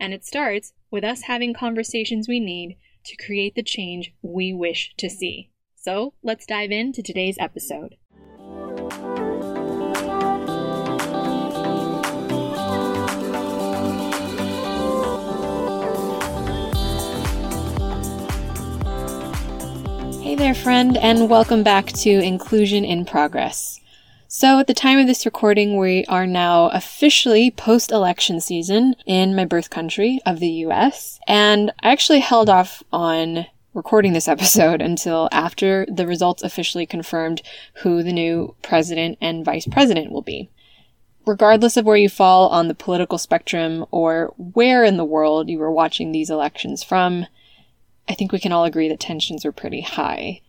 And it starts with us having conversations we need to create the change we wish to see. So let's dive into today's episode. Hey there, friend, and welcome back to Inclusion in Progress. So, at the time of this recording, we are now officially post election season in my birth country of the US. And I actually held off on recording this episode until after the results officially confirmed who the new president and vice president will be. Regardless of where you fall on the political spectrum or where in the world you were watching these elections from, I think we can all agree that tensions were pretty high.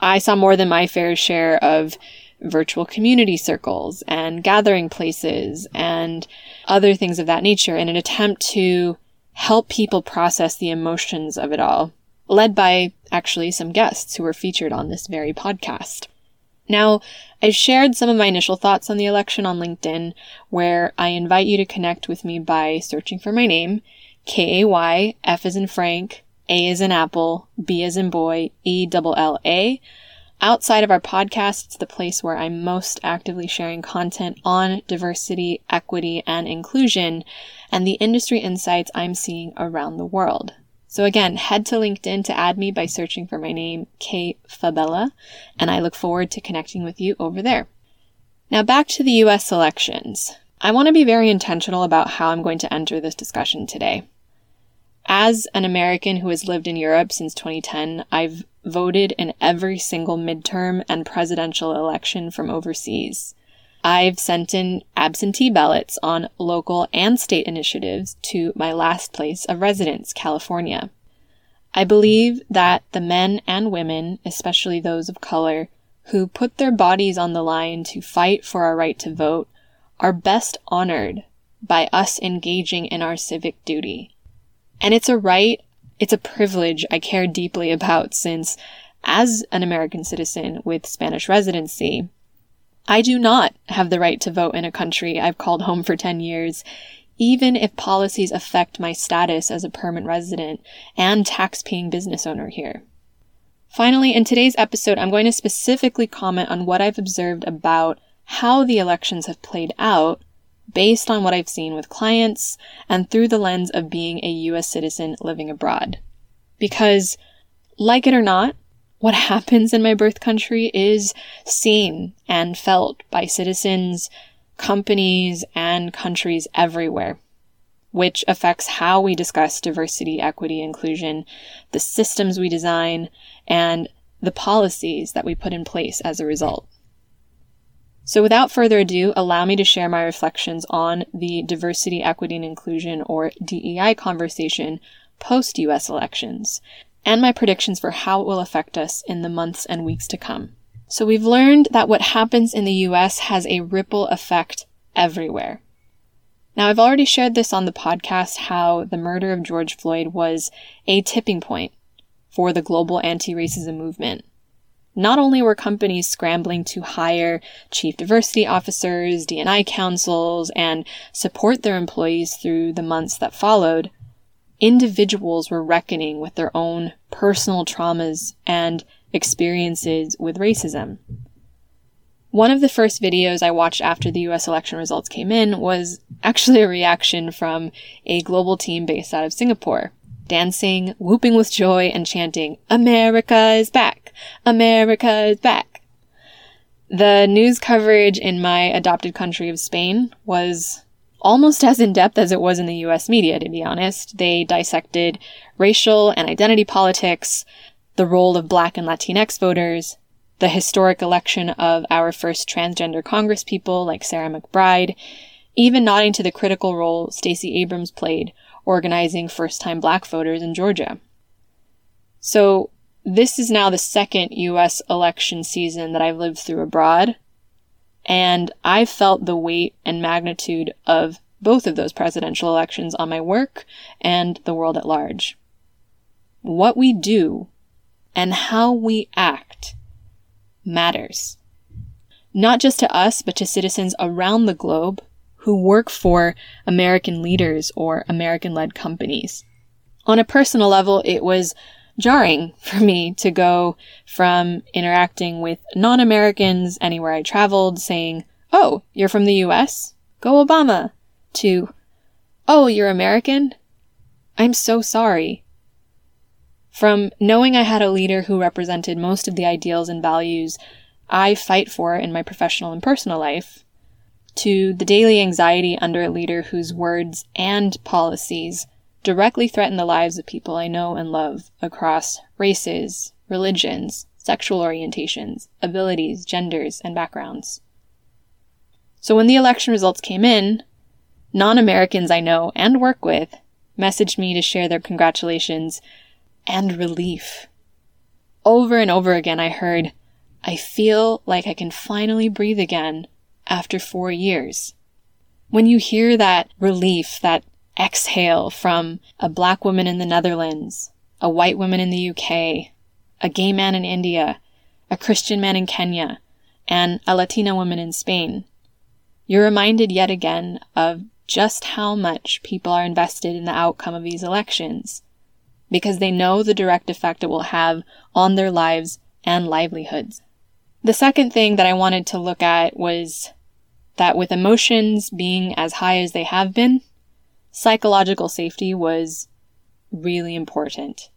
I saw more than my fair share of virtual community circles and gathering places and other things of that nature in an attempt to help people process the emotions of it all, led by actually some guests who were featured on this very podcast. Now, I've shared some of my initial thoughts on the election on LinkedIn, where I invite you to connect with me by searching for my name, K A Y, F is in Frank, A is in Apple, B is in Boy, E L L A, Outside of our podcast, it's the place where I'm most actively sharing content on diversity, equity, and inclusion, and the industry insights I'm seeing around the world. So again, head to LinkedIn to add me by searching for my name, Kay Fabella, and I look forward to connecting with you over there. Now back to the US elections. I want to be very intentional about how I'm going to enter this discussion today. As an American who has lived in Europe since 2010, I've voted in every single midterm and presidential election from overseas. I've sent in absentee ballots on local and state initiatives to my last place of residence, California. I believe that the men and women, especially those of color, who put their bodies on the line to fight for our right to vote are best honored by us engaging in our civic duty. And it's a right it's a privilege I care deeply about since, as an American citizen with Spanish residency, I do not have the right to vote in a country I've called home for 10 years, even if policies affect my status as a permanent resident and tax-paying business owner here. Finally, in today's episode, I'm going to specifically comment on what I've observed about how the elections have played out based on what I've seen with clients and through the lens of being a US citizen living abroad. Because, like it or not, what happens in my birth country is seen and felt by citizens, companies, and countries everywhere, which affects how we discuss diversity, equity, inclusion, the systems we design, and the policies that we put in place as a result. So without further ado, allow me to share my reflections on the diversity, equity, and inclusion or DEI conversation post US elections and my predictions for how it will affect us in the months and weeks to come. So we've learned that what happens in the US has a ripple effect everywhere. Now, I've already shared this on the podcast how the murder of George Floyd was a tipping point for the global anti racism movement. Not only were companies scrambling to hire chief diversity officers, D&I councils, and support their employees through the months that followed, individuals were reckoning with their own personal traumas and experiences with racism. One of the first videos I watched after the US election results came in was actually a reaction from a global team based out of Singapore dancing, whooping with joy, and chanting, America is back! America is back! The news coverage in my adopted country of Spain was almost as in depth as it was in the US media, to be honest. They dissected racial and identity politics, the role of Black and Latinx voters, the historic election of our first transgender congresspeople like Sarah McBride, even nodding to the critical role Stacey Abrams played organizing first time black voters in Georgia. So, this is now the second US election season that I've lived through abroad, and I felt the weight and magnitude of both of those presidential elections on my work and the world at large. What we do and how we act matters. Not just to us, but to citizens around the globe who work for American leaders or American led companies. On a personal level, it was jarring for me to go from interacting with non Americans anywhere I traveled saying, Oh, you're from the US? Go Obama! to, Oh, you're American? I'm so sorry. From knowing I had a leader who represented most of the ideals and values I fight for in my professional and personal life, to the daily anxiety under a leader whose words and policies directly threaten the lives of people I know and love across races, religions, sexual orientations, abilities, genders, and backgrounds. So when the election results came in, non Americans I know and work with messaged me to share their congratulations and relief. Over and over again, I heard, I feel like I can finally breathe again after four years. When you hear that relief, that exhale from a black woman in the Netherlands, a white woman in the UK, a gay man in India, a Christian man in Kenya, and a Latina woman in Spain, you're reminded yet again of just how much people are invested in the outcome of these elections because they know the direct effect it will have on their lives and livelihoods. The second thing that I wanted to look at was that with emotions being as high as they have been, psychological safety was really important.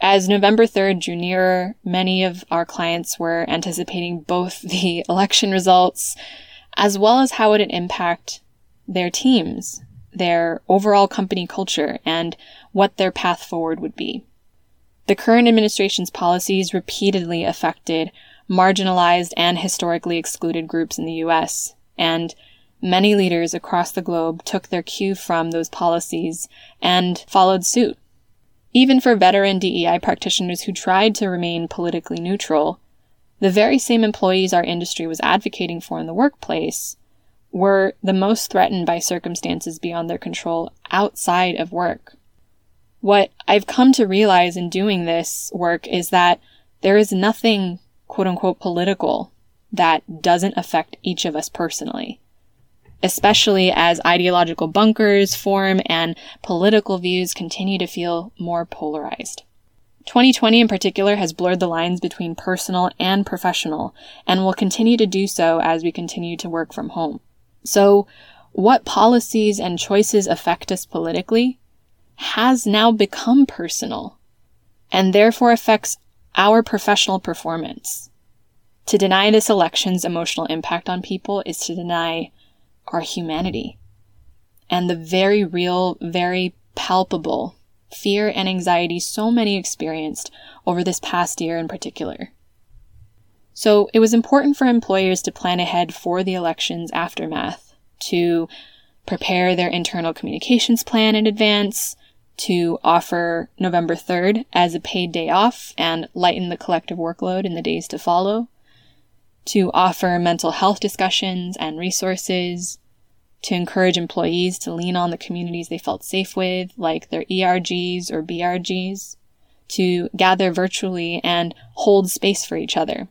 As November 3rd drew nearer, many of our clients were anticipating both the election results as well as how it would impact their teams, their overall company culture, and what their path forward would be. The current administration's policies repeatedly affected marginalized and historically excluded groups in the US, and many leaders across the globe took their cue from those policies and followed suit. Even for veteran DEI practitioners who tried to remain politically neutral, the very same employees our industry was advocating for in the workplace were the most threatened by circumstances beyond their control outside of work. What I've come to realize in doing this work is that there is nothing quote unquote political that doesn't affect each of us personally. Especially as ideological bunkers form and political views continue to feel more polarized. 2020 in particular has blurred the lines between personal and professional, and will continue to do so as we continue to work from home. So, what policies and choices affect us politically has now become personal, and therefore affects our professional performance. To deny this election's emotional impact on people is to deny our humanity and the very real, very palpable fear and anxiety so many experienced over this past year in particular. So it was important for employers to plan ahead for the election's aftermath, to prepare their internal communications plan in advance, to offer November 3rd as a paid day off and lighten the collective workload in the days to follow, to offer mental health discussions and resources, to encourage employees to lean on the communities they felt safe with, like their ERGs or BRGs, to gather virtually and hold space for each other.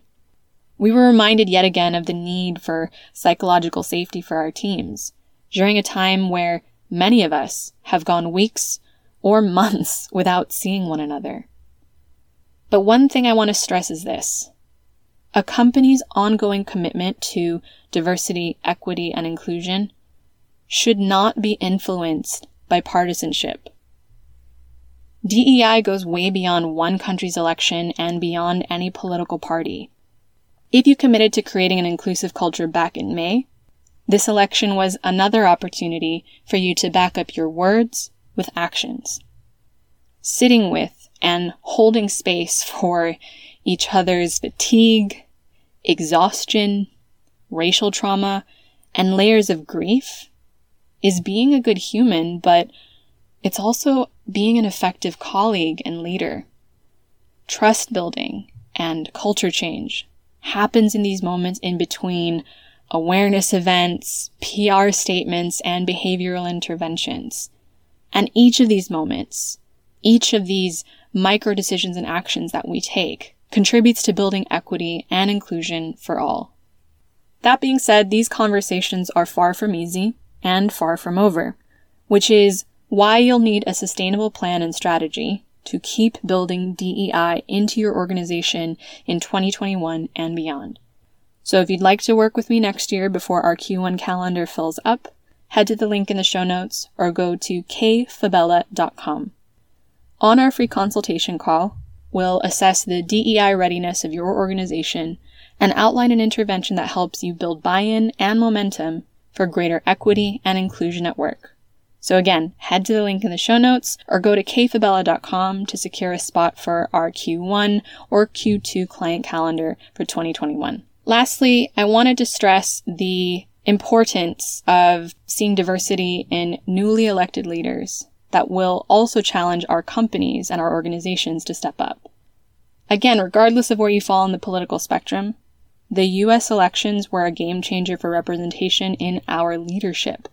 We were reminded yet again of the need for psychological safety for our teams during a time where many of us have gone weeks or months without seeing one another. But one thing I want to stress is this. A company's ongoing commitment to diversity, equity, and inclusion should not be influenced by partisanship. DEI goes way beyond one country's election and beyond any political party. If you committed to creating an inclusive culture back in May, this election was another opportunity for you to back up your words with actions. Sitting with and holding space for each other's fatigue, exhaustion, racial trauma, and layers of grief is being a good human, but it's also being an effective colleague and leader. Trust building and culture change happens in these moments in between awareness events, PR statements, and behavioral interventions. And each of these moments, each of these micro decisions and actions that we take contributes to building equity and inclusion for all. That being said, these conversations are far from easy and far from over, which is why you'll need a sustainable plan and strategy to keep building DEI into your organization in 2021 and beyond. So if you'd like to work with me next year before our Q1 calendar fills up, head to the link in the show notes or go to kfabella.com. On our free consultation call, we'll assess the DEI readiness of your organization and outline an intervention that helps you build buy-in and momentum for greater equity and inclusion at work. So again, head to the link in the show notes or go to kfabella.com to secure a spot for our Q1 or Q2 client calendar for 2021. Lastly, I wanted to stress the importance of seeing diversity in newly elected leaders that will also challenge our companies and our organizations to step up. Again, regardless of where you fall on the political spectrum, the US elections were a game changer for representation in our leadership.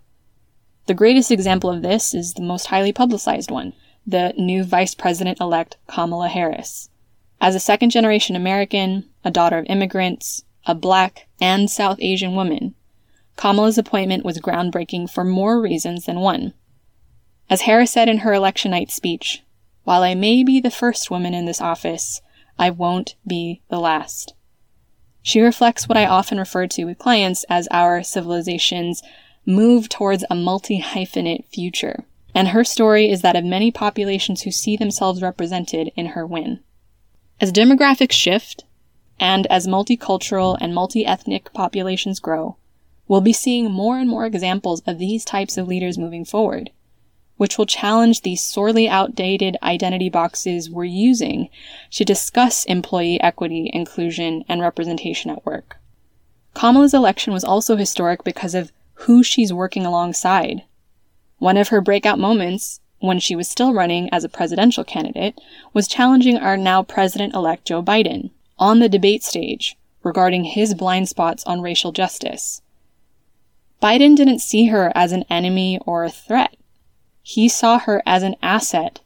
The greatest example of this is the most highly publicized one the new Vice President elect Kamala Harris. As a second generation American, a daughter of immigrants, a black and South Asian woman, Kamala's appointment was groundbreaking for more reasons than one. As Harris said in her election night speech, while I may be the first woman in this office, I won't be the last. She reflects what I often refer to with clients as our civilization's move towards a multi hyphenate future. And her story is that of many populations who see themselves represented in her win. As demographics shift, and as multicultural and multi ethnic populations grow, we'll be seeing more and more examples of these types of leaders moving forward, which will challenge these sorely outdated identity boxes we're using to discuss employee equity, inclusion, and representation at work. Kamala's election was also historic because of who she's working alongside. One of her breakout moments, when she was still running as a presidential candidate, was challenging our now president elect Joe Biden on the debate stage regarding his blind spots on racial justice. Biden didn't see her as an enemy or a threat. He saw her as an asset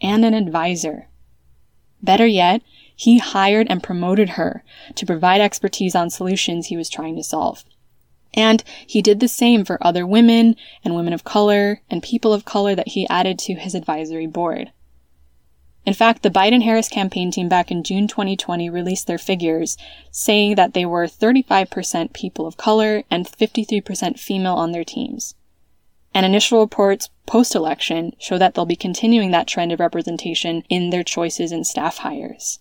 and an advisor. Better yet, he hired and promoted her to provide expertise on solutions he was trying to solve. And he did the same for other women and women of color and people of color that he added to his advisory board. In fact, the Biden Harris campaign team back in June 2020 released their figures, saying that they were 35% people of color and 53% female on their teams. And initial reports post election show that they'll be continuing that trend of representation in their choices and staff hires.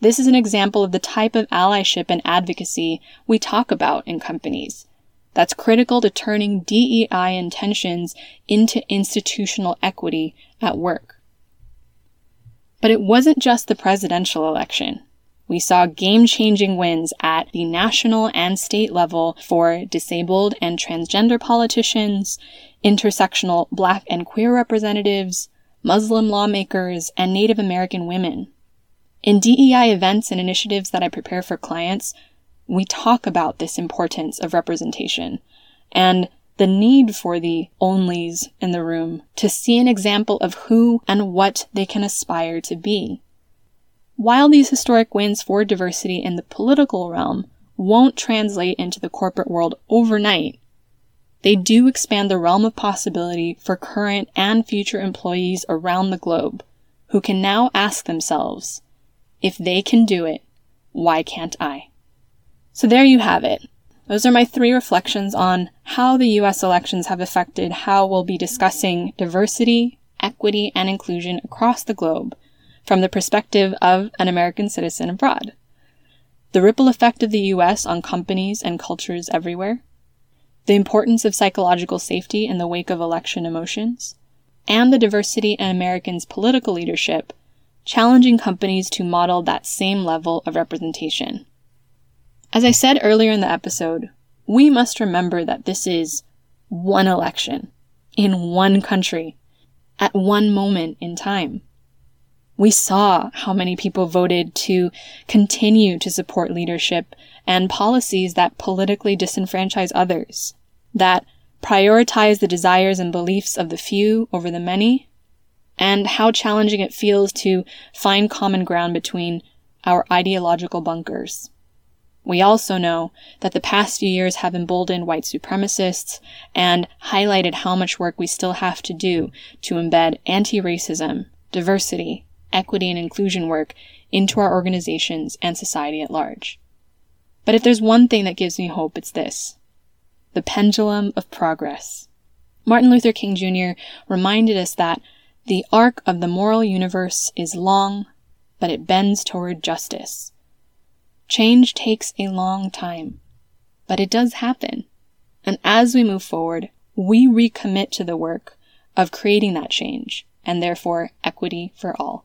This is an example of the type of allyship and advocacy we talk about in companies. That's critical to turning DEI intentions into institutional equity at work. But it wasn't just the presidential election. We saw game changing wins at the national and state level for disabled and transgender politicians, intersectional black and queer representatives, Muslim lawmakers, and Native American women. In DEI events and initiatives that I prepare for clients, we talk about this importance of representation and the need for the onlys in the room to see an example of who and what they can aspire to be. While these historic wins for diversity in the political realm won't translate into the corporate world overnight, they do expand the realm of possibility for current and future employees around the globe who can now ask themselves, if they can do it, why can't I? So there you have it. Those are my three reflections on how the US elections have affected how we'll be discussing diversity, equity, and inclusion across the globe from the perspective of an American citizen abroad. the ripple effect of the US on companies and cultures everywhere, the importance of psychological safety in the wake of election emotions, and the diversity in Americans' political leadership, challenging companies to model that same level of representation. As I said earlier in the episode, we must remember that this is one election in one country at one moment in time. We saw how many people voted to continue to support leadership and policies that politically disenfranchise others, that prioritize the desires and beliefs of the few over the many, and how challenging it feels to find common ground between our ideological bunkers. We also know that the past few years have emboldened white supremacists and highlighted how much work we still have to do to embed anti racism, diversity, equity and inclusion work into our organizations and society at large. But if there's one thing that gives me hope, it's this the pendulum of progress. Martin Luther King Jr. reminded us that the arc of the moral universe is long, but it bends toward justice. Change takes a long time, but it does happen. And as we move forward, we recommit to the work of creating that change and therefore equity for all.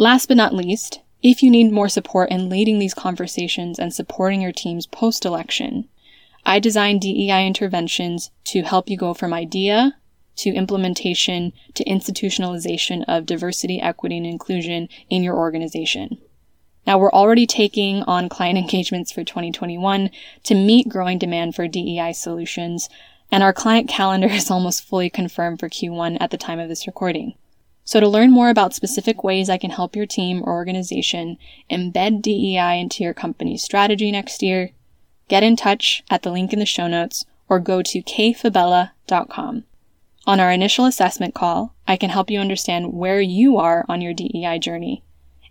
Last but not least, if you need more support in leading these conversations and supporting your teams post election, I design DEI interventions to help you go from idea to implementation to institutionalization of diversity, equity, and inclusion in your organization. Now, we're already taking on client engagements for 2021 to meet growing demand for DEI solutions, and our client calendar is almost fully confirmed for Q1 at the time of this recording. So, to learn more about specific ways I can help your team or organization embed DEI into your company's strategy next year, get in touch at the link in the show notes or go to kfabella.com. On our initial assessment call, I can help you understand where you are on your DEI journey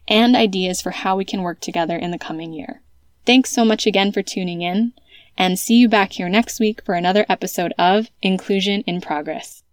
and ideas for how we can work together in the coming year. Thanks so much again for tuning in, and see you back here next week for another episode of Inclusion in Progress.